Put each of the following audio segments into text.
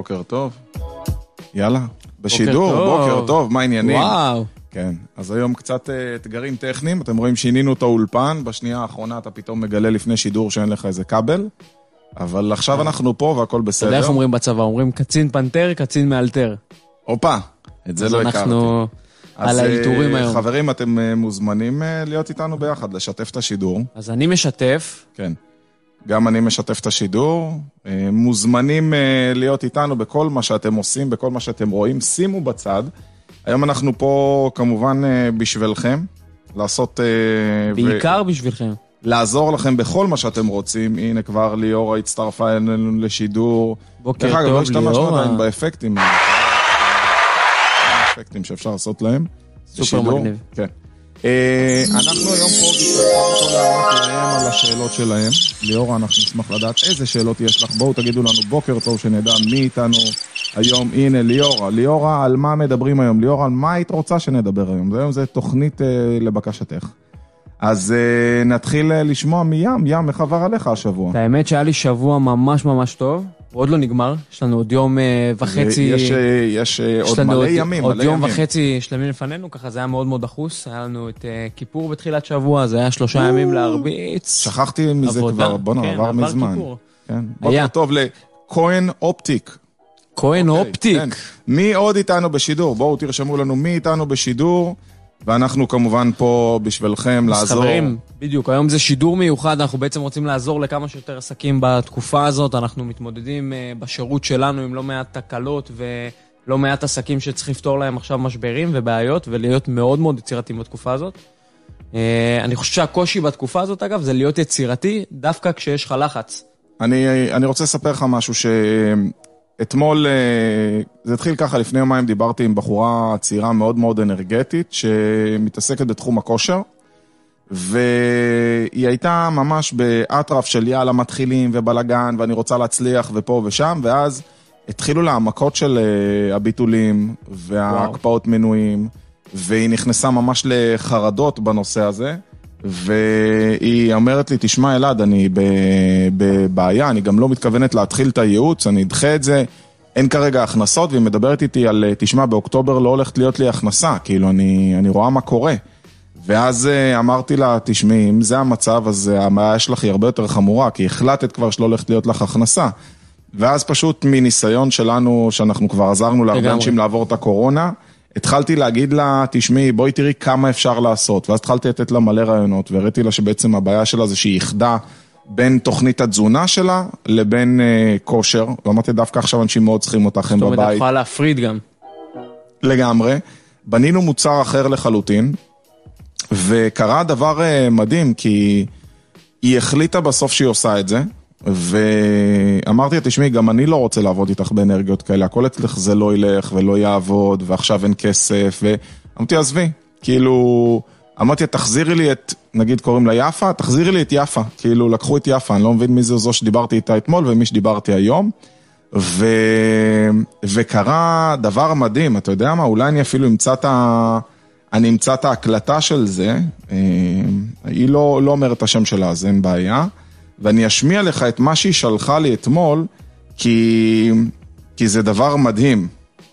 בוקר טוב. יאללה, בשידור, טוב. בוקר טוב, מה העניינים? וואו. כן, אז היום קצת אה, אתגרים טכניים, אתם רואים שינינו את האולפן, בשנייה האחרונה אתה פתאום מגלה לפני שידור שאין לך איזה כבל, אבל עכשיו אנחנו פה והכל אתה בסדר. יודע איך אומרים בצבא? אומרים קצין פנתר, קצין מאלתר. הופה, את זה אז לא הכרתי. אנחנו אז, על האלתורים אה, היום. חברים, אתם אה, מוזמנים להיות איתנו ביחד, לשתף את השידור. אז אני משתף, כן. גם אני משתף את השידור. אה, מוזמנים אה, להיות איתנו בכל מה שאתם עושים, בכל מה שאתם רואים. שימו בצד. היום אנחנו פה כמובן אה, בשבילכם, לעשות... אה, ו- בעיקר בשבילכם. לעזור לכם בכל מה שאתם רוצים. הנה כבר ליאורה הצטרפה אלינו לשידור. בוקר דרך אגב, לא טוב, השתמשנו ליאורה. עדיין באפקטים. האפקטים שאפשר לעשות להם. סופר. מגניב. כן. אה, אנחנו היום פה בשביל לענות להם על השאלות שלהם. ליאורה, אנחנו נשמח לדעת איזה שאלות יש לך. בואו תגידו לנו בוקר טוב, שנדע מי איתנו היום. הנה, ליאורה. ליאורה, על מה מדברים היום? ליאורה, על מה היית רוצה שנדבר היום? היום זה תוכנית אה, לבקשתך. אז אה, נתחיל אה, לשמוע מים. ים, איך עבר עליך השבוע? האמת שהיה לי שבוע ממש ממש טוב, הוא עוד לא נגמר, יש לנו עוד יום אה, וחצי, יש, אה, יש אה, יש עוד מלא עוד- ימים, עוד מלא יום ימים. וחצי שלמים לפנינו, ככה זה היה מאוד מאוד דחוס, היה לנו את אה, כיפור בתחילת שבוע, זה היה שלושה ימים להרביץ. שכחתי מזה עבודה. כבר, בואנה, כן, עבר מזמן. כיפור. כן. בוקר טוב לכהן אופטיק. כהן אוקיי, אופטיק. כן. מי עוד איתנו בשידור? בואו תרשמו לנו מי איתנו בשידור, ואנחנו כמובן פה בשבילכם אז לעזור. חברים, בדיוק, היום זה שידור מיוחד, אנחנו בעצם רוצים לעזור לכמה שיותר עסקים בתקופה הזאת, אנחנו מתמודדים אה, בשירות שלנו עם לא מעט תקלות ולא מעט עסקים שצריך לפתור להם עכשיו משברים ובעיות, ולהיות מאוד מאוד יצירתיים בתקופה הזאת. אה, אני חושב שהקושי בתקופה הזאת, אגב, זה להיות יצירתי דווקא כשיש לך לחץ. אני, אני רוצה לספר לך משהו שאתמול, אה, זה התחיל ככה, לפני יומיים דיברתי עם בחורה צעירה מאוד מאוד אנרגטית, שמתעסקת בתחום הכושר, והיא הייתה ממש באטרף של יאללה מתחילים ובלאגן, ואני רוצה להצליח ופה ושם, ואז התחילו לה המכות של אה, הביטולים וההקפאות מנויים, והיא נכנסה ממש לחרדות בנושא הזה. והיא אומרת לי, תשמע אלעד, אני בבעיה, אני גם לא מתכוונת להתחיל את הייעוץ, אני אדחה את זה, אין כרגע הכנסות, והיא מדברת איתי על, תשמע, באוקטובר לא הולכת להיות לי הכנסה, כאילו, אני, אני רואה מה קורה. ואז אה, אמרתי לה, תשמעי, אם זה המצב, אז אה, הבעיה שלך היא הרבה יותר חמורה, כי החלטת כבר שלא הולכת להיות לך הכנסה. ואז פשוט מניסיון שלנו, שאנחנו כבר עזרנו להרבה. אנשים לעבור את הקורונה, התחלתי להגיד לה, תשמעי, בואי תראי כמה אפשר לעשות. ואז התחלתי לתת לה מלא רעיונות, והראיתי לה שבעצם הבעיה שלה זה שהיא איחדה בין תוכנית התזונה שלה לבין אה, כושר. ואמרתי, דווקא עכשיו אנשים מאוד צריכים אותך, הם זאת אומרת, את בבית. יכולה להפריד גם. לגמרי. בנינו מוצר אחר לחלוטין, וקרה דבר אה, מדהים, כי היא החליטה בסוף שהיא עושה את זה, ואמרתי לה, תשמעי, גם אני לא רוצה לעבוד איתך באנרגיות כאלה, הכל אצלך זה לא ילך ולא יעבוד, ועכשיו אין כסף, ואמרתי, עזבי, כאילו, אמרתי, תחזירי לי את, נגיד קוראים לה יפה, תחזירי לי את יפה, כאילו, לקחו את יפה, אני לא מבין מי זו זו שדיברתי איתה אתמול ומי שדיברתי היום. ו... וקרה דבר מדהים, אתה יודע מה, אולי אני אפילו אמצא את ה... אני אמצא את ההקלטה של זה, אה, היא לא, לא אומרת את השם שלה, אז אין בעיה, ואני אשמיע לך את מה שהיא שלחה לי אתמול, כי, כי זה דבר מדהים.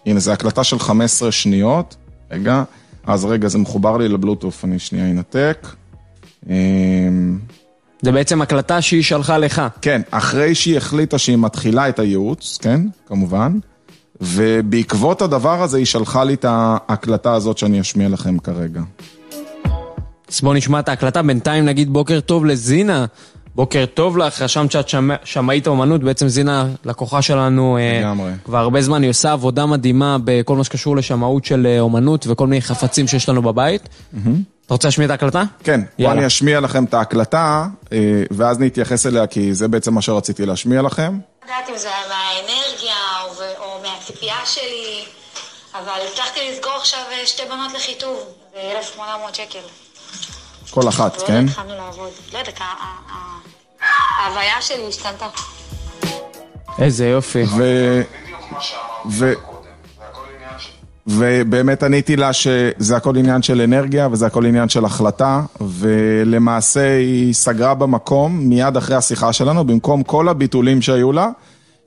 הנה, זו הקלטה של 15 שניות, רגע, אז רגע, זה מחובר לי לבלוטוף, אני שנייה אנתק. אה, זה בעצם הקלטה שהיא שלחה לך. כן, אחרי שהיא החליטה שהיא מתחילה את הייעוץ, כן, כמובן, ובעקבות הדבר הזה היא שלחה לי את ההקלטה הזאת שאני אשמיע לכם כרגע. אז בואו נשמע את ההקלטה, בינתיים נגיד בוקר טוב לזינה. בוקר טוב לך, רשמת שאת שמ... שמאית אומנות, בעצם זינה לקוחה שלנו אה, לגמרי. כבר הרבה זמן, היא עושה עבודה מדהימה בכל מה שקשור לשמאות של אה, אומנות וכל מיני חפצים שיש לנו בבית. אתה רוצה להשמיע את ההקלטה? כן, יאללה. אני אשמיע לכם את ההקלטה, אה, ואז נתייחס אליה, כי זה בעצם מה שרציתי להשמיע לכם. לא יודעת אם זה היה מהאנרגיה או, או מהציפייה שלי, אבל הצלחתי לסגור עכשיו אה, שתי בנות לחיטוב, ב-1800 שקל. כל אחת, ועוד כן? התחלנו לעבוד. לא יודעת, ההוויה שלי השתנתה. איזה יופי. ו... ו... ובאמת עניתי לה שזה הכל עניין של אנרגיה וזה הכל עניין של החלטה, ולמעשה היא סגרה במקום מיד אחרי השיחה שלנו, במקום כל הביטולים שהיו לה,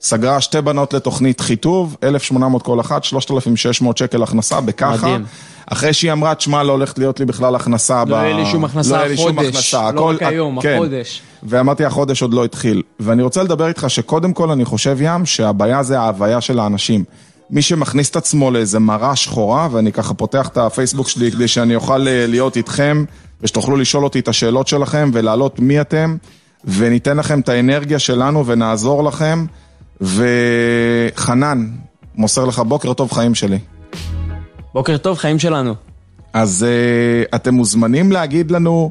סגרה שתי בנות לתוכנית חיטוב, 1,800 כל אחת, 3,600 שקל הכנסה, בככה. מדהים. אחרי שהיא אמרה, תשמע, לא הולכת להיות לי בכלל הכנסה. לא יהיה לי שום הכנסה לא לי שום החודש, הכנסה. לא הכל- רק היום, כן. החודש. ואמרתי, החודש עוד לא התחיל. ואני רוצה לדבר איתך שקודם כל אני חושב, ים, שהבעיה זה ההוויה של האנשים. מי שמכניס את עצמו לאיזה מראה שחורה, ואני ככה פותח את הפייסבוק שלי כדי שאני אוכל אה, להיות איתכם, ושתוכלו לשאול אותי את השאלות שלכם, ולהעלות מי אתם, וניתן לכם את האנרגיה שלנו ונעזור לכם. וחנן, מוסר לך בוקר טוב חיים שלי. בוקר טוב, חיים שלנו. אז uh, אתם מוזמנים להגיד לנו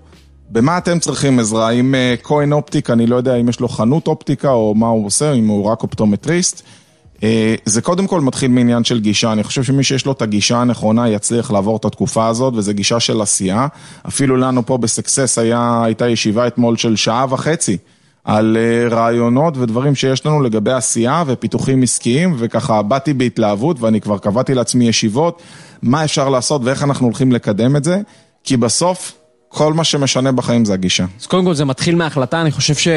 במה אתם צריכים עזרה, אם uh, כהן אופטיק, אני לא יודע אם יש לו חנות אופטיקה או מה הוא עושה, אם הוא רק אופטומטריסט. Uh, זה קודם כל מתחיל מעניין של גישה, אני חושב שמי שיש לו את הגישה הנכונה יצליח לעבור את התקופה הזאת, וזו גישה של עשייה. אפילו לנו פה בסקסס היה, הייתה ישיבה אתמול של שעה וחצי. על uh, רעיונות ודברים שיש לנו לגבי עשייה ופיתוחים עסקיים, וככה באתי בהתלהבות ואני כבר קבעתי לעצמי ישיבות, מה אפשר לעשות ואיך אנחנו הולכים לקדם את זה, כי בסוף כל מה שמשנה בחיים זה הגישה. אז קודם כל זה מתחיל מההחלטה, אני חושב ש...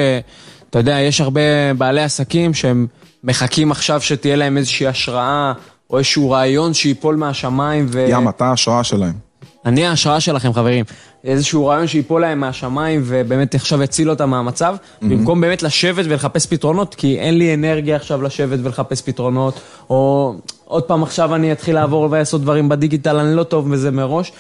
אתה יודע, יש הרבה בעלי עסקים שהם מחכים עכשיו שתהיה להם איזושהי השראה, או איזשהו רעיון שיפול מהשמיים ו... ים, אתה ההשראה שלהם. אני ההשראה שלכם, חברים. איזשהו רעיון שיפול להם מהשמיים ובאמת עכשיו יציל אותם מהמצב, במקום באמת לשבת ולחפש פתרונות, כי אין לי אנרגיה עכשיו לשבת ולחפש פתרונות, או עוד פעם עכשיו אני אתחיל לעבור ולעשות דברים בדיגיטל, אני לא טוב בזה מראש.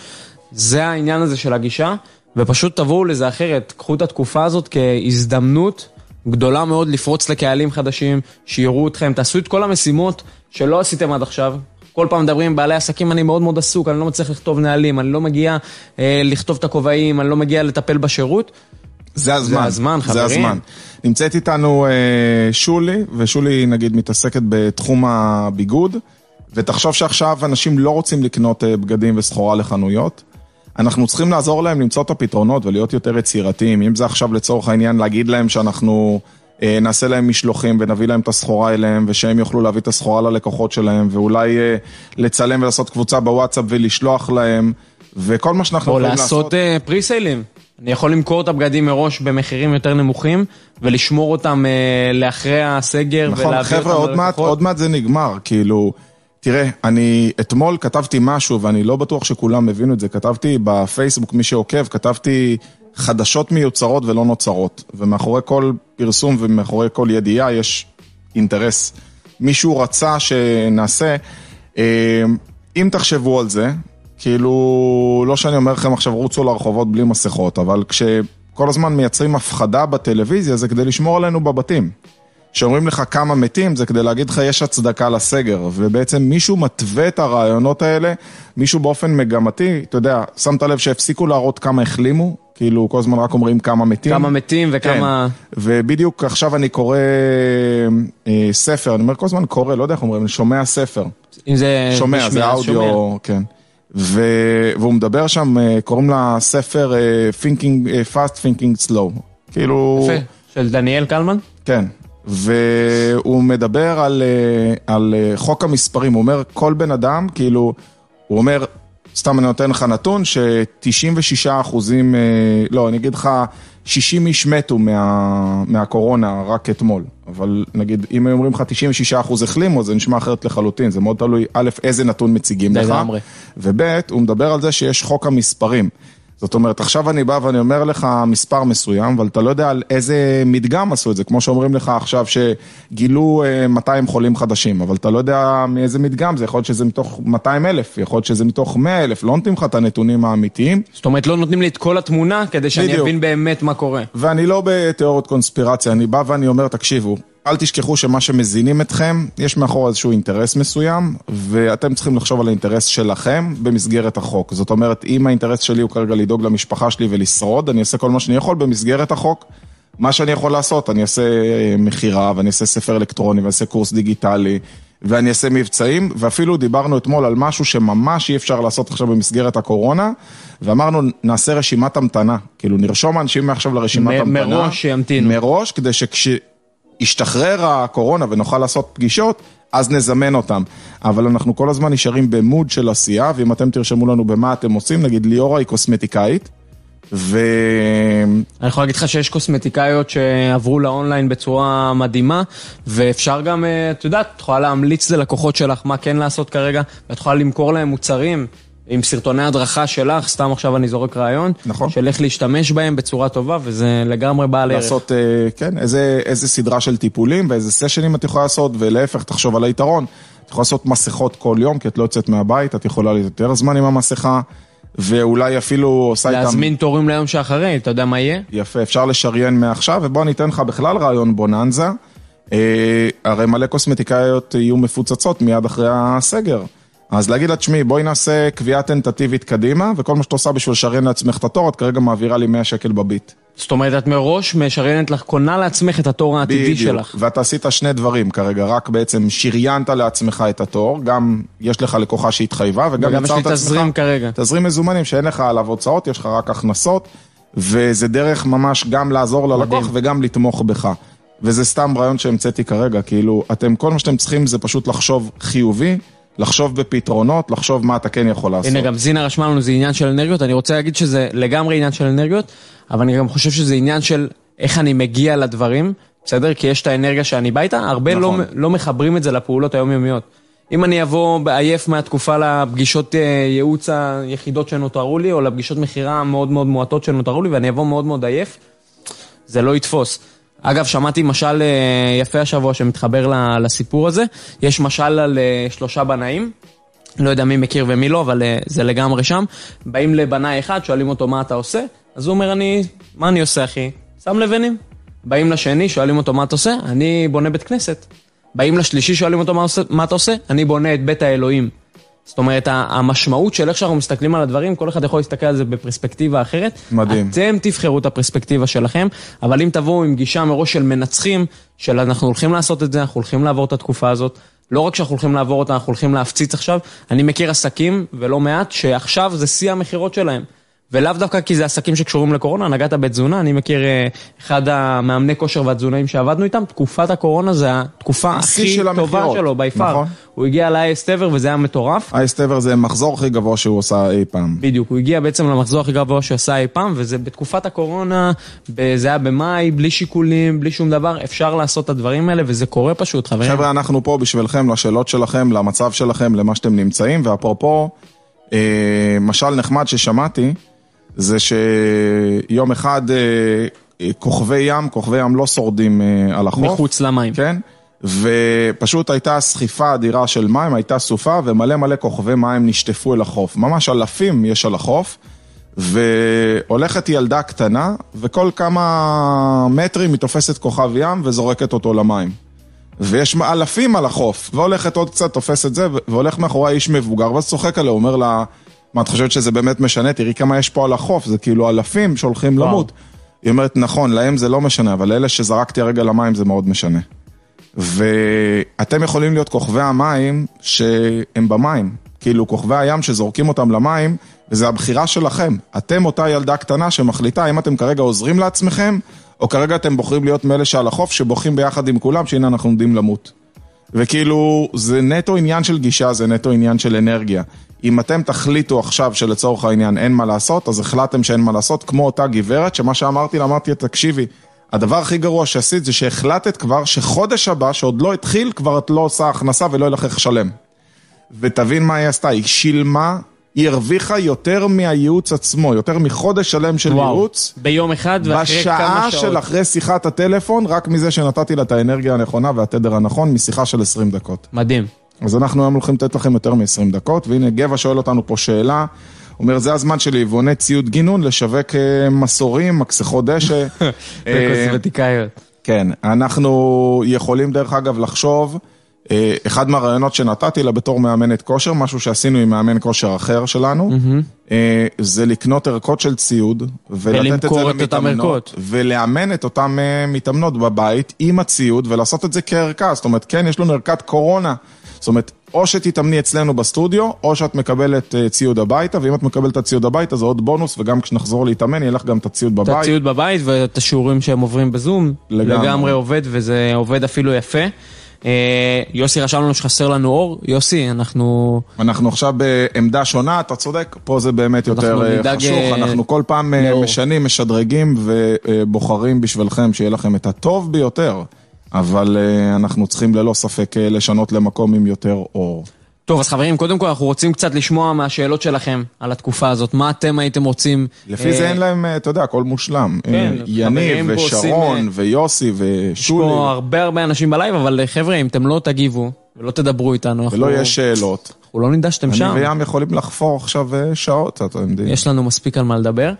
זה העניין הזה של הגישה, ופשוט תבואו לזה אחרת. קחו את התקופה הזאת כהזדמנות גדולה מאוד לפרוץ לקהלים חדשים, שיראו אתכם, תעשו את כל המשימות שלא עשיתם עד עכשיו. כל פעם מדברים עם בעלי עסקים, אני מאוד מאוד עסוק, אני לא מצליח לכתוב נהלים, אני לא מגיע אה, לכתוב את הכובעים, אני לא מגיע לטפל בשירות. זה הזמן. זה הזמן, זה חברים. הזמן. נמצאת איתנו אה, שולי, ושולי נגיד מתעסקת בתחום הביגוד, ותחשוב שעכשיו אנשים לא רוצים לקנות אה, בגדים וסחורה לחנויות. אנחנו צריכים לעזור להם למצוא את הפתרונות ולהיות יותר יצירתיים. אם זה עכשיו לצורך העניין להגיד להם שאנחנו נעשה להם משלוחים ונביא להם את הסחורה אליהם, ושהם יוכלו להביא את הסחורה ללקוחות שלהם, ואולי אה, לצלם ולעשות קבוצה בוואטסאפ ולשלוח להם, וכל מה שאנחנו או יכולים לעשות אה, פריסיילים. אני יכול למכור את הבגדים מראש במחירים יותר נמוכים, ולשמור אותם אה, לאחרי הסגר, נכון, ולהביא חבר'ה, אותם עוד מעט, ללקוחות. עוד מעט זה נגמר, כאילו, תראה, אני אתמול כתבתי משהו, ואני לא בטוח שכולם הבינו את זה, כתבתי בפייסבוק, מי שעוקב, כתבתי חדשות מיוצרות ולא נוצרות, ומאחורי כל פרסום ומאחורי כל ידיעה יש אינטרס. מישהו רצה שנעשה, אה, אם תחשבו על זה, כאילו, לא שאני אומר לכם עכשיו רוצו לרחובות בלי מסכות, אבל כשכל הזמן מייצרים הפחדה בטלוויזיה, זה כדי לשמור עלינו בבתים. כשאומרים לך כמה מתים, זה כדי להגיד לך יש הצדקה לסגר, ובעצם מישהו מתווה את הרעיונות האלה, מישהו באופן מגמתי, אתה יודע, שמת לב שהפסיקו להראות כמה החלימו, כאילו כל הזמן רק אומרים כמה מתים. כמה מתים וכמה... כן. ובדיוק עכשיו אני קורא אה, ספר, אני אומר כל הזמן קורא, לא יודע איך אומרים, אני שומע ספר. אם זה... שומע, בשמיעה, זה אודיו, כן. ו... והוא מדבר שם, אה, קוראים לספר אה, thinking, אה, fast thinking slow. כאילו... יפה. של דניאל קלמן? כן. והוא מדבר על, אה, על חוק המספרים, הוא אומר, כל בן אדם, כאילו, הוא אומר, סתם אני נותן לך נתון, ש-96 אחוזים, אה, לא, אני אגיד לך, 60 איש מתו מה, מהקורונה רק אתמול. אבל נגיד, אם היו אומרים לך 96 אחוז החלימו, זה נשמע אחרת לחלוטין, זה מאוד תלוי, א', איזה נתון מציגים לך, לגמרי. וב', הוא מדבר על זה שיש חוק המספרים. זאת אומרת, עכשיו אני בא ואני אומר לך מספר מסוים, אבל אתה לא יודע על איזה מדגם עשו את זה, כמו שאומרים לך עכשיו שגילו אה, 200 חולים חדשים, אבל אתה לא יודע מאיזה מדגם זה, יכול להיות שזה מתוך 200 אלף, יכול להיות שזה מתוך 100 אלף, לא נותנים לך את הנתונים האמיתיים, זאת אומרת, לא נותנים לי את כל התמונה כדי שאני בדיוק. אבין באמת מה קורה. ואני לא בתיאוריות קונספירציה, אני בא ואני אומר, תקשיבו, אל תשכחו שמה שמזינים אתכם, יש מאחור איזשהו אינטרס מסוים, ואתם צריכים לחשוב על האינטרס שלכם במסגרת החוק. זאת אומרת, אם האינטרס שלי הוא כרגע לדאוג למשפחה שלי ולשרוד, אני אעשה כל מה שאני יכול במסגרת החוק. מה שאני יכול לעשות, אני אעשה אה, מכירה, ואני אעשה ספר אלקטרוני, ואני אעשה קורס דיגיטלי, ואני אעשה מבצעים, ואפילו דיברנו אתמול על משהו שממש אי אפשר לעשות עכשיו במסגרת הקורונה, ואמרנו, נעשה רשימת המתנה. כאילו, נרשום אנשים מעכשיו לרשימת מ- המתנה. מראש שימתינו. מראש, כדי שכשישתחרר הקורונה ונוכל לעשות פגישות, אז נזמן אותם. אבל אנחנו כל הזמן נשארים במוד של עשייה, ואם אתם תרשמו לנו במה אתם עושים, נגיד ליאורה היא קוסמטיקאית, ו... אני יכול להגיד לך שיש קוסמטיקאיות שעברו לאונליין בצורה מדהימה, ואפשר גם, אה, את יודעת, את יכולה להמליץ ללקוחות שלך מה כן לעשות כרגע, ואת יכולה למכור להם מוצרים. עם סרטוני הדרכה שלך, סתם עכשיו אני זורק רעיון, נכון. של איך להשתמש בהם בצורה טובה, וזה לגמרי בעל ערך. לעשות, אה, כן, איזה, איזה סדרה של טיפולים ואיזה סשנים את יכולה לעשות, ולהפך, תחשוב על היתרון. את יכולה לעשות מסכות כל יום, כי את לא יוצאת מהבית, את יכולה להיות יותר זמן עם המסכה, ואולי אפילו עושה איתם... להזמין תורים ליום שאחרי, אתה יודע מה יהיה? יפה, אפשר לשריין מעכשיו, ובוא אני אתן לך בכלל רעיון בוננזה. אה, הרי מלא קוסמטיקאיות יהיו מפוצצות מיד אחרי הסגר. אז להגיד לה, תשמעי, בואי נעשה קביעה טנטטיבית קדימה, וכל מה שאת עושה בשביל לשריין לעצמך את התור, את כרגע מעבירה לי 100 שקל בביט. זאת אומרת, את מראש משריינת לך, קונה לעצמך את התור העתידי שלך. ואתה עשית שני דברים כרגע, רק בעצם שריינת לעצמך את התור, גם יש לך לקוחה שהתחייבה, וגם וגם יש לי יצרת תזרים עצמך כרגע. תזרים מזומנים שאין לך עליו הוצאות, יש לך רק הכנסות, וזה דרך ממש גם לעזור ללקוח מדהים. וגם לתמוך בך. וזה סתם רעיון שהמצאתי כרגע, כאילו, אתם, כל מה שאתם צריכים זה פשוט לחשוב חיובי, לחשוב בפתרונות, לחשוב מה אתה כן יכול לעשות. הנה, גם זינה רשמה לנו, זה עניין של אנרגיות. אני רוצה להגיד שזה לגמרי עניין של אנרגיות, אבל אני גם חושב שזה עניין של איך אני מגיע לדברים, בסדר? כי יש את האנרגיה שאני בא איתה, הרבה לא, נכון. לא מחברים את זה לפעולות היומיומיות. אם אני אבוא עייף מהתקופה לפגישות אה, ייעוץ היחידות שנותרו לי, או לפגישות מכירה המאוד מאוד מועטות שנותרו לי, ואני אבוא מאוד מאוד עייף, זה לא יתפוס. אגב, שמעתי משל אה, יפה השבוע שמתחבר לסיפור הזה. יש משל על אה, שלושה בנאים, לא יודע מי מכיר ומי לא, אבל אה, זה לגמרי שם. באים לבנאי אחד, שואלים אותו מה אתה עושה, אז הוא אומר, אני, מה אני עושה אחי? שם לבנים. באים לשני, שואלים אותו מה אתה עושה? אני בונה בית כנסת. באים לשלישי, שואלים אותו מה, עושה, מה אתה עושה? אני בונה את בית האלוהים. זאת אומרת, המשמעות של איך שאנחנו מסתכלים על הדברים, כל אחד יכול להסתכל על זה בפרספקטיבה אחרת. מדהים. אתם תבחרו את הפרספקטיבה שלכם, אבל אם תבואו עם גישה מראש של מנצחים, של אנחנו הולכים לעשות את זה, אנחנו הולכים לעבור את התקופה הזאת, לא רק שאנחנו הולכים לעבור אותה, אנחנו הולכים להפציץ עכשיו. אני מכיר עסקים, ולא מעט, שעכשיו זה שיא המכירות שלהם. ולאו דווקא כי זה עסקים שקשורים לקורונה, נגעת בתזונה, אני מכיר אה, אחד המאמני כושר והתזונאים שעבדנו איתם, תקופת הקורונה זה התקופה הכי של טובה המכירות, שלו, by far. נכון. הוא הגיע ל-highest ever וזה היה מטורף. אייסט אבר זה המחזור הכי גבוה שהוא עשה אי פעם. בדיוק, הוא הגיע בעצם למחזור הכי גבוה שהוא עשה אי פעם, וזה בתקופת הקורונה, זה היה במאי, בלי שיקולים, בלי שום דבר, אפשר לעשות את הדברים האלה, וזה קורה פשוט, חברים. חבר'ה, אנחנו פה בשבילכם, לשאלות שלכם, למצב שלכם, למה שאתם נמצאים, ואפרופו, אה, משל נחמד ששמעתי, זה שיום אחד אה, כוכבי ים, כוכבי ים לא שורדים אה, על החוף. מחוץ למים. כן? ופשוט הייתה סחיפה אדירה של מים, הייתה סופה, ומלא מלא כוכבי מים נשטפו אל החוף. ממש אלפים יש על החוף, והולכת ילדה קטנה, וכל כמה מטרים היא תופסת כוכב ים וזורקת אותו למים. ויש אלפים על החוף, והולכת עוד קצת, תופסת זה, והולך מאחורי איש מבוגר, ואז צוחק עליה, אומר לה, מה, את חושבת שזה באמת משנה? תראי כמה יש פה על החוף, זה כאילו אלפים שהולכים וואו. למות. היא אומרת, נכון, להם זה לא משנה, אבל לאלה שזרקתי הרגע למים זה מאוד משנה. ואתם יכולים להיות כוכבי המים שהם במים. כאילו, כוכבי הים שזורקים אותם למים, וזה הבחירה שלכם. אתם אותה ילדה קטנה שמחליטה אם אתם כרגע עוזרים לעצמכם, או כרגע אתם בוחרים להיות מאלה שעל החוף, שבוכים ביחד עם כולם, שהנה אנחנו עומדים למות. וכאילו, זה נטו עניין של גישה, זה נטו עניין של אנרגיה. אם אתם תחליטו עכשיו שלצורך העניין אין מה לעשות, אז החלטתם שאין מה לעשות, כמו אותה גברת, שמה שאמרתי לה, אמרתי לה, תקשיבי, הדבר הכי גרוע שעשית זה שהחלטת כבר שחודש הבא, שעוד לא התחיל, כבר את לא עושה הכנסה ולא יהיה לך איך לשלם. ותבין מה היא עשתה, היא שילמה, היא הרוויחה יותר מהייעוץ עצמו, יותר מחודש שלם של וואו. ייעוץ. ביום אחד ואחרי כמה בשעה שעות. של אחרי שיחת הטלפון, רק מזה שנתתי לה את האנרגיה הנכונה והתדר הנכון, משיחה של 20 דקות. מדהים. אז אנחנו היום הולכים לתת לכם יותר מ-20 דקות, והנה גבע שואל אותנו פה שאלה, הוא אומר, זה הזמן של יבואני ציוד גינון לשווק אה, מסורים, מקסחות דשא. אה, וקוסמטיקאיות. כן, אנחנו יכולים דרך אגב לחשוב, אה, אחד מהרעיונות שנתתי לה בתור מאמנת כושר, משהו שעשינו עם מאמן כושר אחר שלנו, אה, זה לקנות ערכות של ציוד, ולתת את זה למתאמנות. ולאמן את אותן אה, מתאמנות בבית עם הציוד, ולעשות את זה כערכה, זאת אומרת, כן, יש לנו ערכת קורונה, זאת אומרת, או שתתאמני אצלנו בסטודיו, או שאת מקבלת אה, ציוד הביתה, ואם את מקבלת את הציוד הביתה זה עוד בונוס, וגם כשנחזור להתאמן, יהיה לך גם את הציוד את בבית. הציוד בבית ואת השיעורים שהם עוברים בזום, לגמרי. לגמרי עובד וזה עובד אפילו יפה. אה, יוסי רשם לנו שחסר לנו אור. יוסי, אנחנו... אנחנו עכשיו בעמדה שונה, אתה צודק, פה זה באמת יותר אה, חשוך, אנחנו כל פעם לאור. משנים, משדרגים ובוחרים בשבילכם שיהיה לכם את הטוב ביותר, אבל אה, אנחנו צריכים ללא ספק אה, לשנות למקום עם יותר אור. טוב, אז חברים, קודם כל אנחנו רוצים קצת לשמוע מהשאלות שלכם על התקופה הזאת. מה אתם הייתם רוצים... לפי אה, זה אין להם, אה, אתה יודע, הכל מושלם. כן, יניב ושרון ויוסי יש ושולי, פה הרבה הרבה אנשים בלייב, אבל חבר'ה, אם אתם לא תגיבו ולא תדברו איתנו, אנחנו, ולא יהיה שאלות. אנחנו לא נדע שאתם אני שם. וים יכולים לחפור עכשיו שעות, אתם יודעים. יש לנו מספיק על מה לדבר.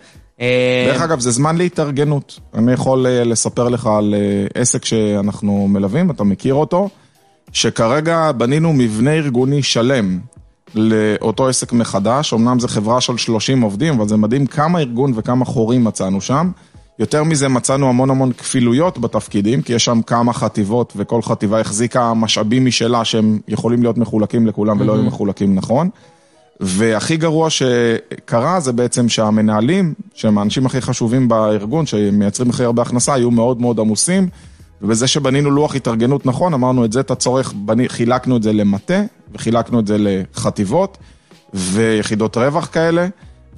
אה, דרך אגב, זה זמן להתארגנות. אני יכול אה, לספר לך על אה, עסק שאנחנו מלווים, אתה מכיר אותו, שכרגע בנינו מבנה ארגוני שלם לאותו עסק מחדש. אמנם זו חברה של 30 עובדים, אבל זה מדהים כמה ארגון וכמה חורים מצאנו שם. יותר מזה, מצאנו המון המון כפילויות בתפקידים, כי יש שם כמה חטיבות, וכל חטיבה החזיקה משאבים משלה שהם יכולים להיות מחולקים לכולם ולא היו מחולקים נכון. והכי גרוע שקרה זה בעצם שהמנהלים, שהם האנשים הכי חשובים בארגון, שמייצרים הכי הרבה הכנסה, היו מאוד מאוד עמוסים, ובזה שבנינו לוח התארגנות נכון, אמרנו את זה אתה צורך, בני, חילקנו את זה למטה, וחילקנו את זה לחטיבות, ויחידות רווח כאלה,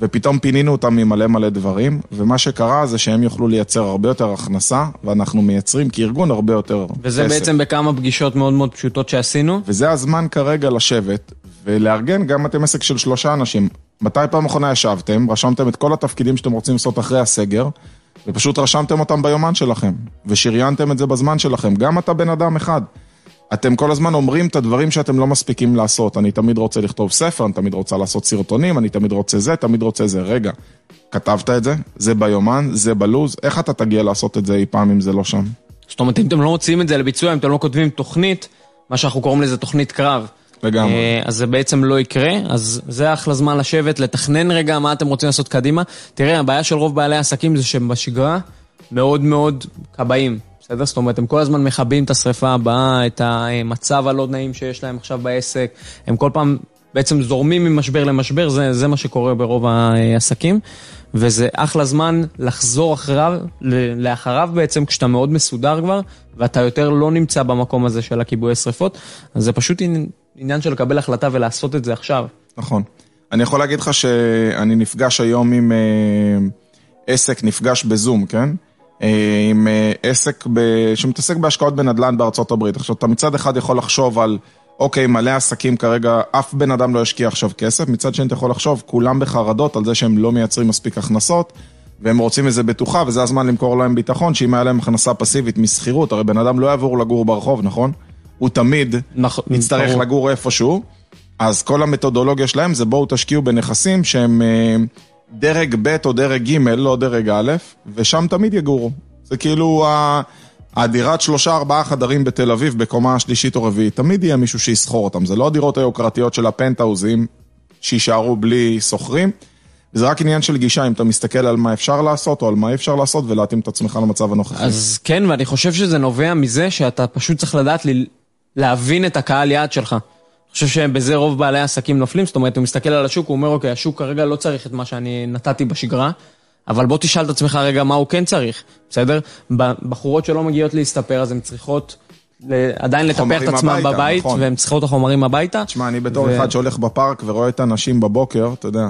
ופתאום פינינו אותם ממלא מלא דברים, ומה שקרה זה שהם יוכלו לייצר הרבה יותר הכנסה, ואנחנו מייצרים כארגון הרבה יותר וזה כסף. בעצם בכמה פגישות מאוד מאוד פשוטות שעשינו. וזה הזמן כרגע לשבת ולארגן, גם אתם עסק של שלושה אנשים. מתי פעם אחרונה ישבתם, רשמתם את כל התפקידים שאתם רוצים לעשות אחרי הסגר, ופשוט רשמתם אותם ביומן שלכם, ושריינתם את זה בזמן שלכם. גם אתה בן אדם אחד. אתם כל הזמן אומרים את הדברים שאתם לא מספיקים לעשות. אני תמיד רוצה לכתוב ספר, אני תמיד רוצה לעשות סרטונים, אני תמיד רוצה זה, תמיד רוצה זה. רגע, כתבת את זה, זה ביומן, זה בלוז, איך אתה תגיע לעשות את זה אי פעם אם זה לא שם? זאת אומרת, אם אתם לא מוציאים את זה לביצוע, אם אתם לא כותבים תוכנית, מה שאנחנו קוראים לזה תוכנית קרב. לגמרי. אה, אז זה בעצם לא יקרה, אז זה אחלה זמן לשבת, לתכנן רגע מה אתם רוצים לעשות קדימה. תראה, הבעיה של רוב בעלי העסקים זה שהם בשגרה מאוד מאוד כבאים, בסדר? זאת אומרת, הם כל הזמן מכבים את השריפה הבאה, את המצב הלא נעים שיש להם עכשיו בעסק, הם כל פעם בעצם זורמים ממשבר למשבר, זה, זה מה שקורה ברוב העסקים, וזה אחלה זמן לחזור אחריו, לאחריו בעצם, כשאתה מאוד מסודר כבר, ואתה יותר לא נמצא במקום הזה של הכיבוי שריפות, אז זה פשוט עניין- של לקבל החלטה ולעשות את זה עכשיו. נכון. אני יכול להגיד לך שאני נפגש היום עם אה, עסק, נפגש בזום, כן? אה, עם אה, עסק ב... שמתעסק בהשקעות בנדל"ן בארצות הברית. עכשיו, אתה מצד אחד יכול לחשוב על, אוקיי, מלא עסקים כרגע, אף בן אדם לא ישקיע עכשיו כסף, מצד שני אתה יכול לחשוב, כולם בחרדות על זה שהם לא מייצרים מספיק הכנסות, והם רוצים איזה בטוחה, וזה הזמן למכור להם ביטחון, שאם היה להם הכנסה פסיבית משכירות, הרי בן אדם לא יעבור לגור ברחוב, נכון? הוא תמיד נכון, יצטרך ברור. לגור איפשהו, אז כל המתודולוגיה שלהם זה בואו תשקיעו בנכסים שהם אה, דרג ב' או דרג ג', לא דרג א', ושם תמיד יגורו. זה כאילו ה- הדירת שלושה ארבעה חדרים בתל אביב בקומה השלישית או רביעית, תמיד יהיה מישהו שיסחור אותם, זה לא הדירות היוקרתיות של הפנטהאוזים שיישארו בלי שוכרים. זה רק עניין של גישה, אם אתה מסתכל על מה אפשר לעשות או על מה אי אפשר לעשות ולהתאים את עצמך למצב הנוכחי. אז כן, ואני חושב שזה נובע מזה שאתה פשוט צריך לדעת ל- להבין את הקהל יעד שלך. אני חושב שבזה רוב בעלי העסקים נופלים, זאת אומרת, הוא מסתכל על השוק, הוא אומר, אוקיי, השוק כרגע לא צריך את מה שאני נתתי בשגרה, אבל בוא תשאל את עצמך רגע מה הוא כן צריך, בסדר? בחורות שלא מגיעות להסתפר, אז הן צריכות ל- עדיין לטפח את עצמן הביתה, בבית, נכון. והן צריכות את החומרים הביתה. תשמע, אני בתור ו- אחד שהולך בפארק ורואה את הנשים בבוקר, אתה יודע,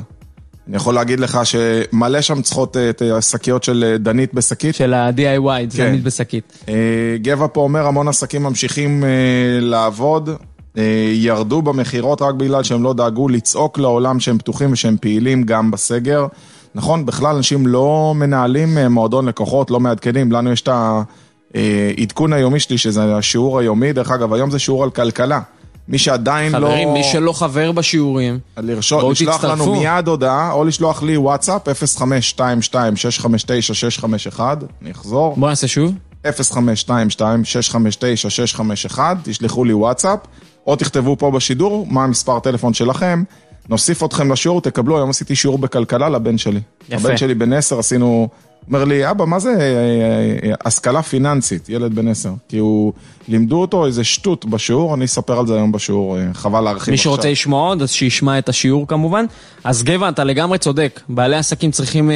אני יכול להגיד לך שמלא שם צריכות אה, את השקיות של אה, דנית בשקית. של ה-DIY, כן. תמיד בשקית. אה, גבע פה אומר, המון עסקים ממשיכים לעבוד, ירדו במכירות רק בגלל שהם לא דאגו לצעוק לעולם שהם פתוחים ושהם פעילים גם בסגר. נכון, בכלל אנשים לא מנהלים מועדון לקוחות, לא מעדכנים, לנו יש את העדכון היומי שלי, שזה השיעור היומי, דרך אגב, היום זה שיעור על כלכלה. מי שעדיין לא... חברים, מי שלא חבר בשיעורים, לרשום, בואו לשלוח לנו תצטרפו. מיד הודעה, או לשלוח לי וואטסאפ, 0522-659-651, אני אחזור, בואו נעשה שוב. 0522-659-651, תשלחו לי וואטסאפ, או תכתבו פה בשידור מה המספר טלפון שלכם, נוסיף אתכם לשיעור, תקבלו, היום עשיתי שיעור בכלכלה לבן שלי. יפה. הבן שלי בן 10, עשינו אומר לי, אבא, מה זה אה, אה, אה, השכלה פיננסית, ילד בן עשר? כי הוא, לימדו אותו איזה שטות בשיעור, אני אספר על זה היום בשיעור, חבל להרחיב מי שרוצה לשמוע עוד, אז שישמע את השיעור כמובן. אז גבע, אתה לגמרי צודק, בעלי עסקים צריכים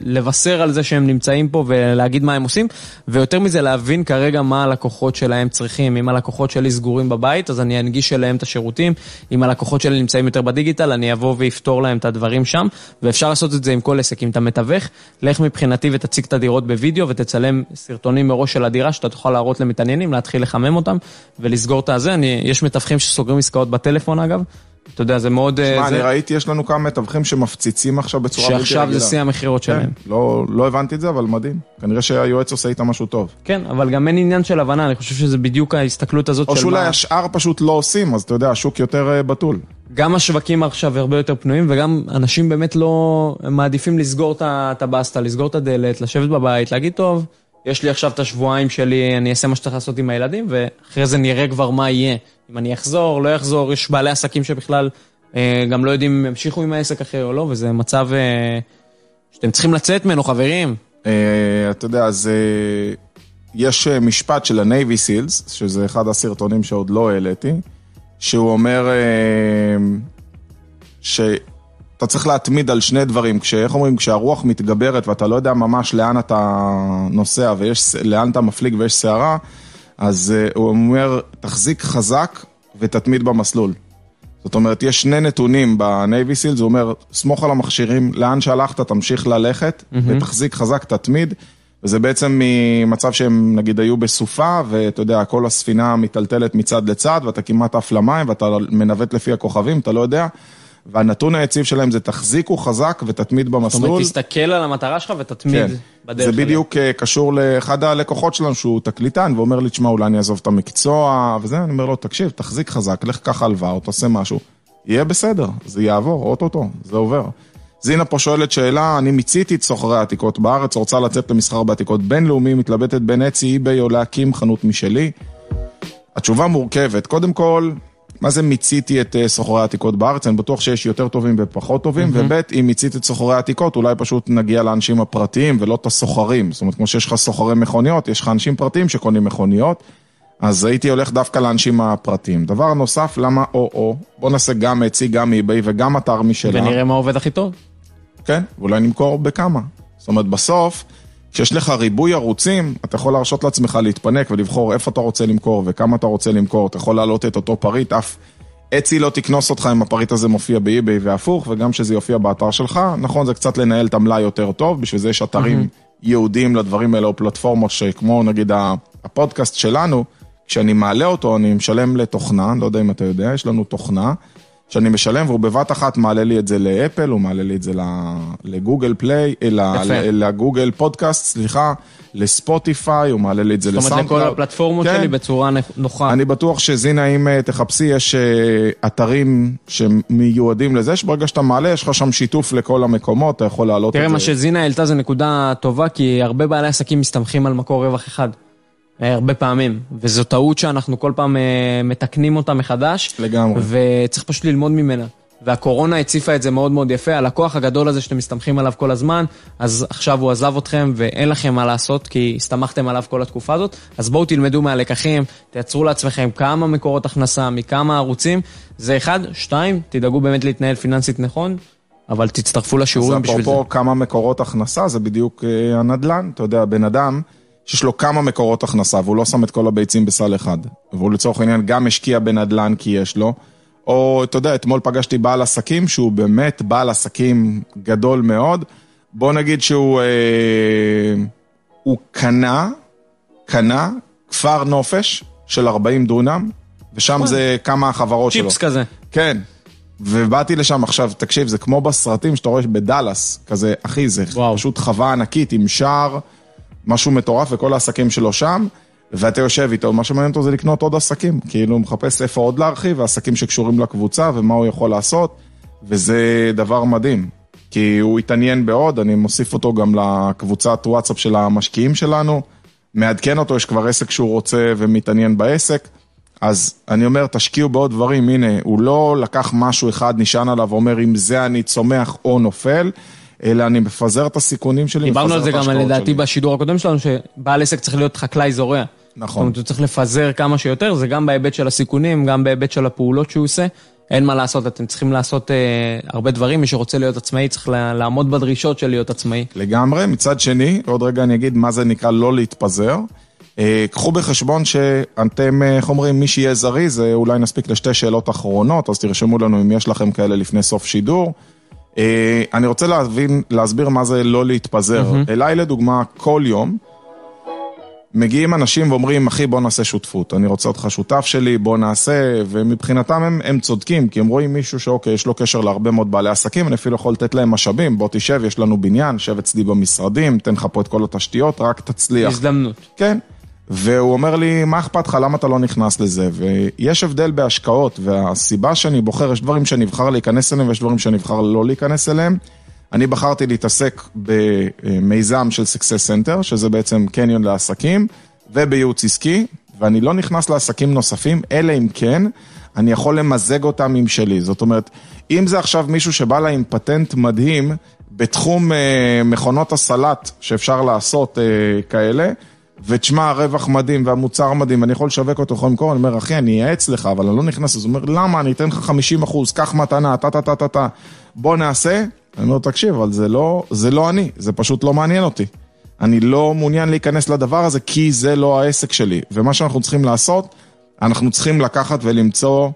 לבשר על זה שהם נמצאים פה ולהגיד מה הם עושים, ויותר מזה להבין כרגע מה הלקוחות שלהם צריכים. אם הלקוחות שלי סגורים בבית, אז אני אנגיש אליהם את השירותים. אם הלקוחות שלי נמצאים יותר בדיגיטל, אני אבוא ואפתור להם את הדברים שם, ואפשר לעשות את זה עם כל עסק. אם אתה מתווך, לך מבחינתי ותציג את הדירות בווידאו ותצלם סרטונים מראש של הדירה שאתה תוכל להראות למתעניינים, להתחיל לחמם אותם ולסגור את הזה. אני, יש מתווכים שסוגרים עסקאות בטלפון אגב. אתה יודע, זה מאוד... שמע, אה, זה... אני ראיתי, יש לנו כמה מתווכים שמפציצים עכשיו בצורה בלתי רגילה. שעכשיו זה שיא המכירות כן, שלהם. לא, לא הבנתי את זה, אבל מדהים. כנראה שהיועץ עושה איתם משהו טוב. כן, אבל גם אין עניין של הבנה, אני חושב שזה בדיוק ההסתכלות הזאת של... או שאולי מה... השאר פשוט לא עושים, אז אתה יודע, השוק יותר אה, בתול. גם השווקים עכשיו הרבה יותר פנויים, וגם אנשים באמת לא... מעדיפים לסגור את הבסטה, לסגור את הדלת, לשבת בבית, להגיד, טוב, יש לי עכשיו את השבועיים שלי, אני אעשה מה שצריך לעשות עם הילדים, ואחרי זה נראה כבר מה יהיה. אם אני אחזור, לא אחזור, יש בעלי עסקים שבכלל אה, גם לא יודעים אם ימשיכו עם העסק אחרי או לא, וזה מצב אה, שאתם צריכים לצאת ממנו, חברים. אה, אתה יודע, אז יש משפט של ה-Navy Seals, שזה אחד הסרטונים שעוד לא העליתי, שהוא אומר שאתה צריך להתמיד על שני דברים. איך אומרים? כשהרוח מתגברת ואתה לא יודע ממש לאן אתה נוסע ולאן אתה מפליג ויש סערה, אז הוא אומר, תחזיק חזק ותתמיד במסלול. זאת אומרת, יש שני נתונים בנייבי סיל, זה אומר, סמוך על המכשירים, לאן שהלכת תמשיך ללכת, mm-hmm. ותחזיק חזק, תתמיד. וזה בעצם ממצב שהם נגיד היו בסופה, ואתה יודע, כל הספינה מיטלטלת מצד לצד, ואתה כמעט עף למים, ואתה מנווט לפי הכוכבים, אתה לא יודע. והנתון היציב שלהם זה תחזיקו חזק ותתמיד במסלול. זאת אומרת, תסתכל על המטרה שלך ותתמיד כן. בדרך. זה בדיוק אליי. אה, קשור לאחד הלקוחות שלנו שהוא תקליטן, ואומר לי, תשמע, אולי אני אעזוב את המקצוע, וזה, אני אומר לו, תקשיב, תחזיק חזק, לך קח הלוואה או תעשה משהו, יהיה בסדר, זה יעבור, אוטוטו, זה עובר. זינה פה שואלת שאלה, אני מיציתי את סוחרי העתיקות בארץ, רוצה לצאת למסחר בעתיקות בינלאומי, מתלבטת בין אצי, אי-ביי או להקים חנות משלי. התשובה מורכבת, קודם כל, מה זה מיציתי את אה, סוחרי העתיקות בארץ? אני בטוח שיש יותר טובים ופחות טובים, mm-hmm. וב' אם מיציתי את סוחרי העתיקות, אולי פשוט נגיע לאנשים הפרטיים ולא את הסוחרים. זאת אומרת, כמו שיש לך סוחרי מכוניות, יש לך אנשים פרטיים שקונים מכוניות, אז הייתי הולך דווקא לאנשים הפרטיים. דבר נוסף, למה או-או? בוא נעשה גם Etsy, גם eBay וגם אתר משלה. ונראה מה עובד הכי טוב. כן, ואולי נמכור בכמה. זאת אומרת, בסוף... כשיש לך ריבוי ערוצים, אתה יכול להרשות לעצמך להתפנק ולבחור איפה אתה רוצה למכור וכמה אתה רוצה למכור, אתה יכול להעלות את אותו פריט, אף Etsy לא תקנוס אותך אם הפריט הזה מופיע ב eBay והפוך, וגם שזה יופיע באתר שלך, נכון, זה קצת לנהל את המלאי יותר טוב, בשביל זה יש אתרים mm-hmm. ייעודיים לדברים האלה, או פלטפורמות שכמו נגיד הפודקאסט שלנו, כשאני מעלה אותו אני משלם לתוכנה, לא יודע אם אתה יודע, יש לנו תוכנה. שאני משלם, והוא בבת אחת מעלה לי את זה לאפל, הוא מעלה לי את זה ל Google Play, ל Google Podcast, סליחה, לספוטיפיי, הוא מעלה לי את זה ל SoundCloud. זאת אומרת, לכל הפלטפורמות כן. שלי בצורה נוחה. אני בטוח שזינה, אם אה, תחפשי, יש אה, אתרים שמיועדים לזה, שברגע שאתה מעלה, יש לך שם שיתוף לכל המקומות, אתה יכול להעלות את זה. תראה, מה שזינה העלתה זה נקודה טובה, כי הרבה בעלי עסקים מסתמכים על מקור רווח אחד. אה, הרבה פעמים, וזו טעות שאנחנו כל פעם אה, מתקנים אותה מחדש. לגמרי. וצריך פשוט ללמוד ממנה. והקורונה הציפה את זה מאוד מאוד יפה, הלקוח הגדול הזה שאתם מסתמכים עליו כל הזמן, אז עכשיו הוא עזב אתכם ואין לכם מה לעשות כי הסתמכתם עליו כל התקופה הזאת, אז בואו תלמדו מהלקחים, תייצרו לעצמכם כמה מקורות הכנסה, מכמה ערוצים, זה אחד, שתיים, תדאגו באמת להתנהל פיננסית נכון, אבל תצטרפו לשיעורים בשביל זה. אז אפרופו כמה מקורות הכנסה, זה בדיוק אה, הנדל"ן, אתה יודע, בן אדם... שיש לו כמה מקורות הכנסה, והוא לא שם את כל הביצים בסל אחד. והוא לצורך העניין גם השקיע בנדל"ן כי יש לו. או, אתה יודע, אתמול פגשתי בעל עסקים שהוא באמת בעל עסקים גדול מאוד. בוא נגיד שהוא אה, הוא קנה, קנה כפר נופש של 40 דונם, ושם זה כמה החברות שלו. צ'יפס כזה. כן. ובאתי לשם עכשיו, תקשיב, זה כמו בסרטים שאתה רואה בדאלאס, כזה, אחי, זה וואו. פשוט חווה ענקית עם שער. משהו מטורף וכל העסקים שלו שם, ואתה יושב איתו, מה שמעניין אותו זה לקנות עוד עסקים, כאילו הוא מחפש איפה עוד להרחיב, ועסקים שקשורים לקבוצה ומה הוא יכול לעשות, וזה דבר מדהים. כי הוא התעניין בעוד, אני מוסיף אותו גם לקבוצת וואטסאפ של המשקיעים שלנו, מעדכן אותו, יש כבר עסק שהוא רוצה ומתעניין בעסק, אז אני אומר, תשקיעו בעוד דברים, הנה, הוא לא לקח משהו אחד, נשען עליו, אומר, אם זה אני צומח או נופל, אלא אני מפזר את הסיכונים שלי, דיברנו על זה גם לדעתי. בשידור הקודם שלנו, שבעל עסק צריך להיות חקלאי זורע. זאת נכון. אומרת, הוא צריך לפזר כמה שיותר, זה גם בהיבט של הסיכונים, גם בהיבט של הפעולות שהוא עושה. אין מה לעשות, אתם צריכים לעשות אה, הרבה דברים, מי שרוצה להיות עצמאי צריך לה- לעמוד בדרישות של להיות עצמאי. לגמרי. מצד שני, עוד רגע אני אגיד מה זה נקרא לא להתפזר. אה, קחו בחשבון שאתם, אה, איך אומרים, מי שיהיה זריז, אה, אולי נספיק לשתי שאלות אחרונות, אז תרשמו לנו אם יש לכם כאלה לפני סוף שידור. אה, אני רוצה להבין, להסביר מה זה לא להתפזר. אליי לדוגמה, כל יום, מגיעים אנשים ואומרים, אחי, בוא נעשה שותפות. אני רוצה אותך שותף שלי, בוא נעשה, ומבחינתם הם, הם צודקים, כי הם רואים מישהו שאוקיי, יש לו קשר להרבה מאוד בעלי עסקים, אני אפילו יכול לתת להם משאבים, בוא תשב, יש לנו בניין, שב אצלי במשרדים, תן לך פה את כל התשתיות, רק תצליח. הזדמנות. כן. והוא אומר לי, מה אכפת לך, למה אתה לא נכנס לזה? ויש הבדל בהשקעות, והסיבה שאני בוחר, יש דברים שאני אבחר להיכנס אליהם ויש דברים שאני אבחר לא להיכנס אליהם. אני בחרתי להתעסק במיזם של Success Center, שזה בעצם קניון לעסקים, ובייעוץ עסקי, ואני לא נכנס לעסקים נוספים, אלא אם כן, אני יכול למזג אותם עם שלי. זאת אומרת, אם זה עכשיו מישהו שבא לה עם פטנט מדהים בתחום אה, מכונות הסלט שאפשר לעשות אה, כאלה, ותשמע, הרווח מדהים והמוצר מדהים, אני יכול לשווק אותו, יכול למכור, אני אומר, אחי, אני אייעץ לך, אבל אני לא נכנס, אז הוא אומר, למה, אני אתן לך 50 אחוז, קח מתנה, טה טה טה טה טה, בוא נעשה. אני אומר, תקשיב, אבל זה לא, זה לא אני, זה פשוט לא מעניין אותי. אני לא מעוניין להיכנס לדבר הזה, כי זה לא העסק שלי. ומה שאנחנו צריכים לעשות, אנחנו צריכים לקחת ולמצוא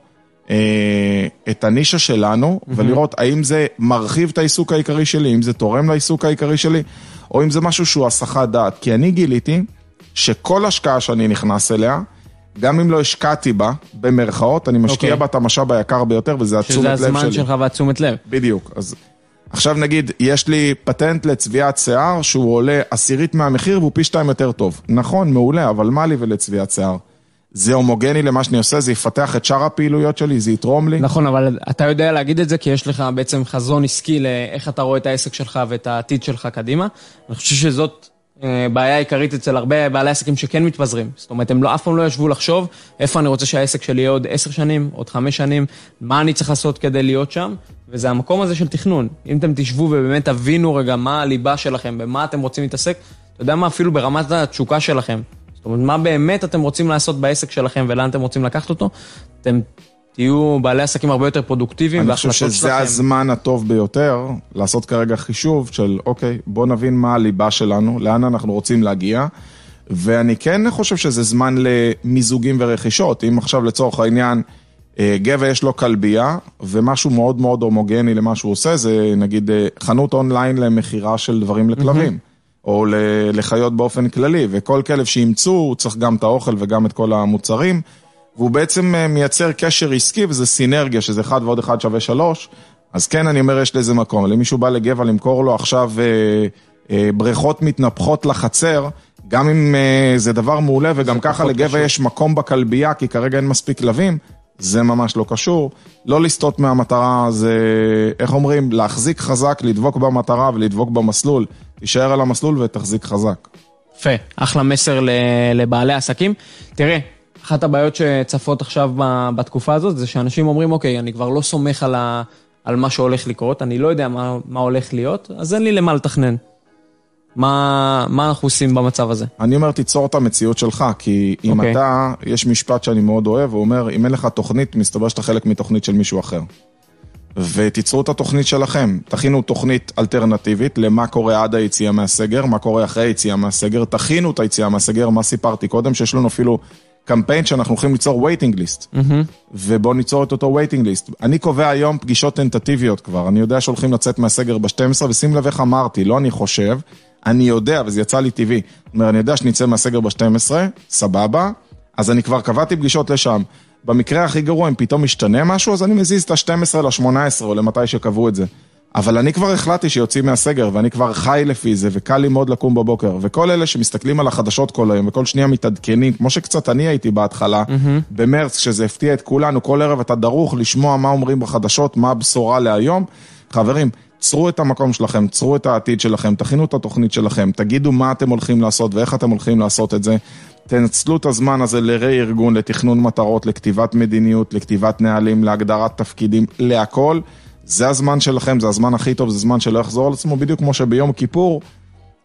אה, את הנישה שלנו, mm-hmm. ולראות האם זה מרחיב את העיסוק העיקרי שלי, אם זה תורם לעיסוק העיקרי שלי, או אם זה משהו שהוא הסחת דעת. כי אני גיליתי שכל השקעה שאני נכנס אליה, גם אם לא השקעתי בה, במרכאות, אני משקיע אוקיי. בה את המשאב היקר ביותר, וזה התשומת שזה לב שלי. הזמן שלך והתשומת לב. בדיוק. אז עכשיו נגיד, יש לי פטנט לצביעת שיער שהוא עולה עשירית מהמחיר והוא פי שתיים יותר טוב. נכון, מעולה, אבל מה לי ולצביעת שיער? זה הומוגני למה שאני עושה, זה יפתח את שאר הפעילויות שלי, זה יתרום לי. נכון, אבל אתה יודע להגיד את זה כי יש לך בעצם חזון עסקי לאיך אתה רואה את העסק שלך ואת העתיד שלך קדימה. אני חושב שזאת בעיה עיקרית אצל הרבה בעלי עסקים שכן מתפזרים. זאת אומרת, הם לא, אף פעם לא ישבו לחשוב איפה אני רוצה שהעסק שלי יהיה עוד עשר שנים, עוד חמש שנים, מה אני צריך לעשות כדי להיות שם, וזה המקום הזה של תכנון. אם אתם תשבו ובאמת תבינו רגע מה הליבה שלכם, במה אתם רוצים להתעסק, אתה יודע מה, אפילו ברמת התשוקה שלכם. זאת אומרת, מה באמת אתם רוצים לעשות בעסק שלכם ולאן אתם רוצים לקחת אותו, אתם תהיו בעלי עסקים הרבה יותר פרודוקטיביים אני חושב שזה שלכם. הזמן הטוב ביותר לעשות כרגע חישוב של, אוקיי, בוא נבין מה הליבה שלנו, לאן אנחנו רוצים להגיע, ואני כן חושב שזה זמן למיזוגים ורכישות. אם עכשיו לצורך העניין, אה, גבע יש לו כלבייה, ומשהו מאוד מאוד הומוגני למה שהוא עושה, זה נגיד אה, חנות אונליין למכירה של דברים לכלבים. או ל- לחיות באופן כללי, וכל כלב שימצאו, הוא צריך גם את האוכל וגם את כל המוצרים, והוא בעצם אה, מייצר קשר עסקי, וזה סינרגיה, שזה 1 ועוד 1 שווה 3, אז כן, אני אומר, יש לזה מקום. אבל אם מישהו בא לגבע למכור לו עכשיו אה, אה, בריכות מתנפחות לחצר, גם אם אה, זה דבר מעולה, וגם ככה לגבע קשור. יש מקום בכלבייה, כי כרגע אין מספיק כלבים, זה ממש לא קשור. לא לסטות מהמטרה, זה, איך אומרים, להחזיק חזק, לדבוק במטרה ולדבוק במסלול. תישאר על המסלול ותחזיק חזק. יפה, אחלה מסר לבעלי עסקים. תראה, אחת הבעיות שצפות עכשיו בתקופה הזאת זה שאנשים אומרים, אוקיי, אני כבר לא סומך על, ה- על מה שהולך לקרות, אני לא יודע מה, מה הולך להיות, אז אין לי למה לתכנן. מה, מה אנחנו עושים במצב הזה? אני אומר, תיצור את המציאות שלך, כי אם אוקיי. אתה, יש משפט שאני מאוד אוהב, הוא אומר, אם אין לך תוכנית, מסתבר שאתה חלק מתוכנית של מישהו אחר. ותיצרו את התוכנית שלכם. תכינו תוכנית אלטרנטיבית למה קורה עד היציאה מהסגר, מה קורה אחרי היציאה מהסגר, תכינו את היציאה מהסגר, מה סיפרתי קודם, שיש לנו אפילו קמפיין שאנחנו הולכים ליצור waiting list. ובואו ניצור את אותו waiting list. אני קובע היום פגישות טנטטיביות כבר, אני יודע שהולכים לצאת מהסגר ב-12, ושים לב איך אמרתי, לא אני חושב, אני יודע, וזה יצא לי טבעי. זאת אומרת, אני יודע שנצא מהסגר ב-12, סבבה, אז אני כבר קבעתי פגישות לשם. במקרה הכי גרוע, אם פתאום משתנה משהו, אז אני מזיז את ה-12 ל-18, או למתי שקבעו את זה. אבל אני כבר החלטתי שיוצאים מהסגר, ואני כבר חי לפי זה, וקל לי מאוד לקום בבוקר. וכל אלה שמסתכלים על החדשות כל היום, וכל שנייה מתעדכנים, כמו שקצת אני הייתי בהתחלה, mm-hmm. במרץ, כשזה הפתיע את כולנו, כל ערב אתה דרוך לשמוע מה אומרים בחדשות, מה הבשורה להיום. חברים, צרו את המקום שלכם, צרו את העתיד שלכם, תכינו את התוכנית שלכם, תגידו מה אתם הולכים לעשות ואיך אתם הולכים לעשות את זה. תנצלו את הזמן הזה לרה-ארגון, לתכנון מטרות, לכתיבת מדיניות, לכתיבת נהלים, להגדרת תפקידים, להכל. זה הזמן שלכם, זה הזמן הכי טוב, זה זמן שלא יחזור על עצמו, בדיוק כמו שביום כיפור,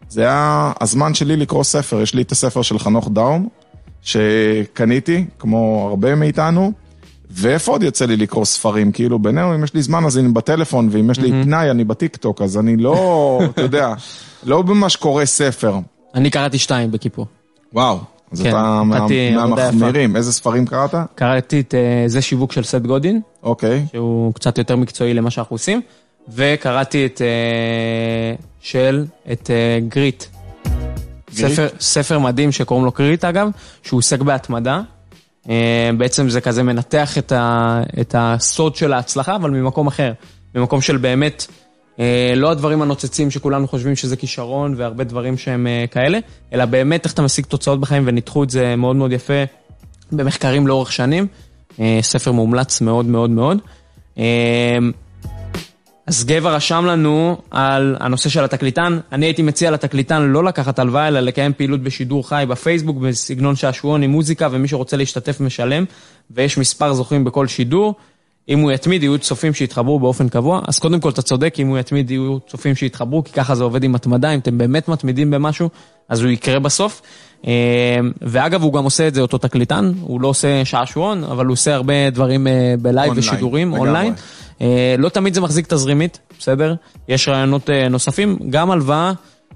זה היה הזמן שלי לקרוא ספר. יש לי את הספר של חנוך דאום, שקניתי, כמו הרבה מאיתנו, ואיפה עוד יוצא לי לקרוא ספרים? כאילו, בינינו, אם יש לי זמן, אז אני בטלפון, ואם יש לי פנאי, אני בטיקטוק, אז אני לא, אתה יודע, לא ממש קורא ספר. אני קראתי שתיים בכיפור. וואו, אז כן, אתה עבודה מהמחמירים. איזה ספרים קראת? קראתי את אה, זה שיווק של סת' גודין, אוקיי. שהוא קצת יותר מקצועי למה שאנחנו עושים, וקראתי את אה, של, את אה, Grit. ספר, ספר מדהים שקוראים לו Grit אגב, שהוא עוסק בהתמדה. בעצם זה כזה מנתח את, ה, את הסוד של ההצלחה, אבל ממקום אחר. ממקום של באמת, לא הדברים הנוצצים שכולנו חושבים שזה כישרון והרבה דברים שהם אה, כאלה, אלא באמת איך אתה משיג תוצאות בחיים וניתחו את זה מאוד מאוד יפה במחקרים לאורך שנים. אה, ספר מומלץ מאוד מאוד מאוד. אה, אז גבע רשם לנו על הנושא של התקליטן, אני הייתי מציע לתקליטן לא לקחת הלוואה, אלא לקיים פעילות בשידור חי בפייסבוק, בסגנון שעשועון עם מוזיקה, ומי שרוצה להשתתף משלם, ויש מספר זוכים בכל שידור. אם הוא יתמיד, יהיו צופים שיתחברו באופן קבוע, אז קודם כל אתה צודק, אם הוא יתמיד, יהיו צופים שיתחברו, כי ככה זה עובד עם התמדה, אם אתם באמת מתמידים במשהו, אז הוא יקרה בסוף. אה, ואגב, הוא גם עושה את זה אותו תקליטן, הוא לא עושה שעשועון, אבל הוא עושה הרבה דברים אה, ב live ושידורים. אונליין. אה, לא תמיד זה מחזיק תזרימית, בסדר? יש רעיונות נוספים, גם הלוואה.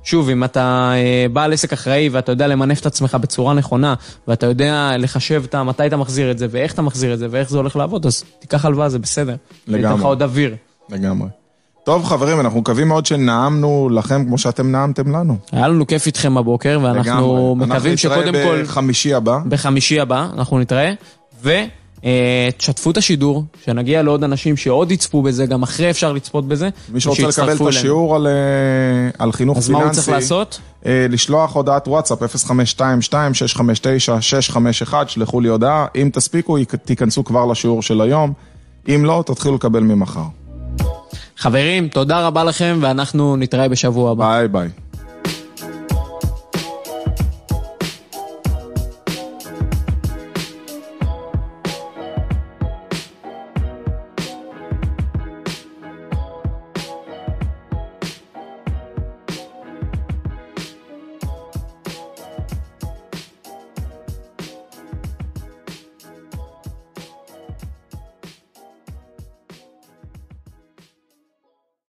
שוב, אם אתה אה, בעל עסק אחראי ואתה יודע למנף את עצמך בצורה נכונה, ואתה יודע לחשב את מתי אתה מחזיר את זה, ואיך אתה מחזיר את זה, ואיך זה הולך לעבוד, אז תיקח הלוואה, זה בסדר. לגמרי. ניתן לך עוד אוויר. לגמרי. טוב, חברים, אנחנו מקווים מאוד שנעמנו לכם כמו שאתם נעמתם לנו. היה לנו כיף איתכם בבוקר, ואנחנו לגמרי. מקווים שקודם אנחנו כל, נתראה בחמישי הבא. בחמישי הבא, אנחנו נתראה, ותשתפו את השידור, שנגיע לעוד אנשים שעוד יצפו בזה, גם אחרי אפשר לצפות בזה. מי שרוצה לקבל את. השיעור על, אה, על חינוך אז פיננסי, מה הוא צריך לעשות? אה, לשלוח הודעת וואטסאפ 0522-659-651, שלחו לי הודעה, אם תספיקו, יכ- תיכנסו כבר לשיעור של היום, אם לא, תתחילו לקבל ממחר. חברים, תודה רבה לכם, ואנחנו נתראה בשבוע הבא. ביי ביי.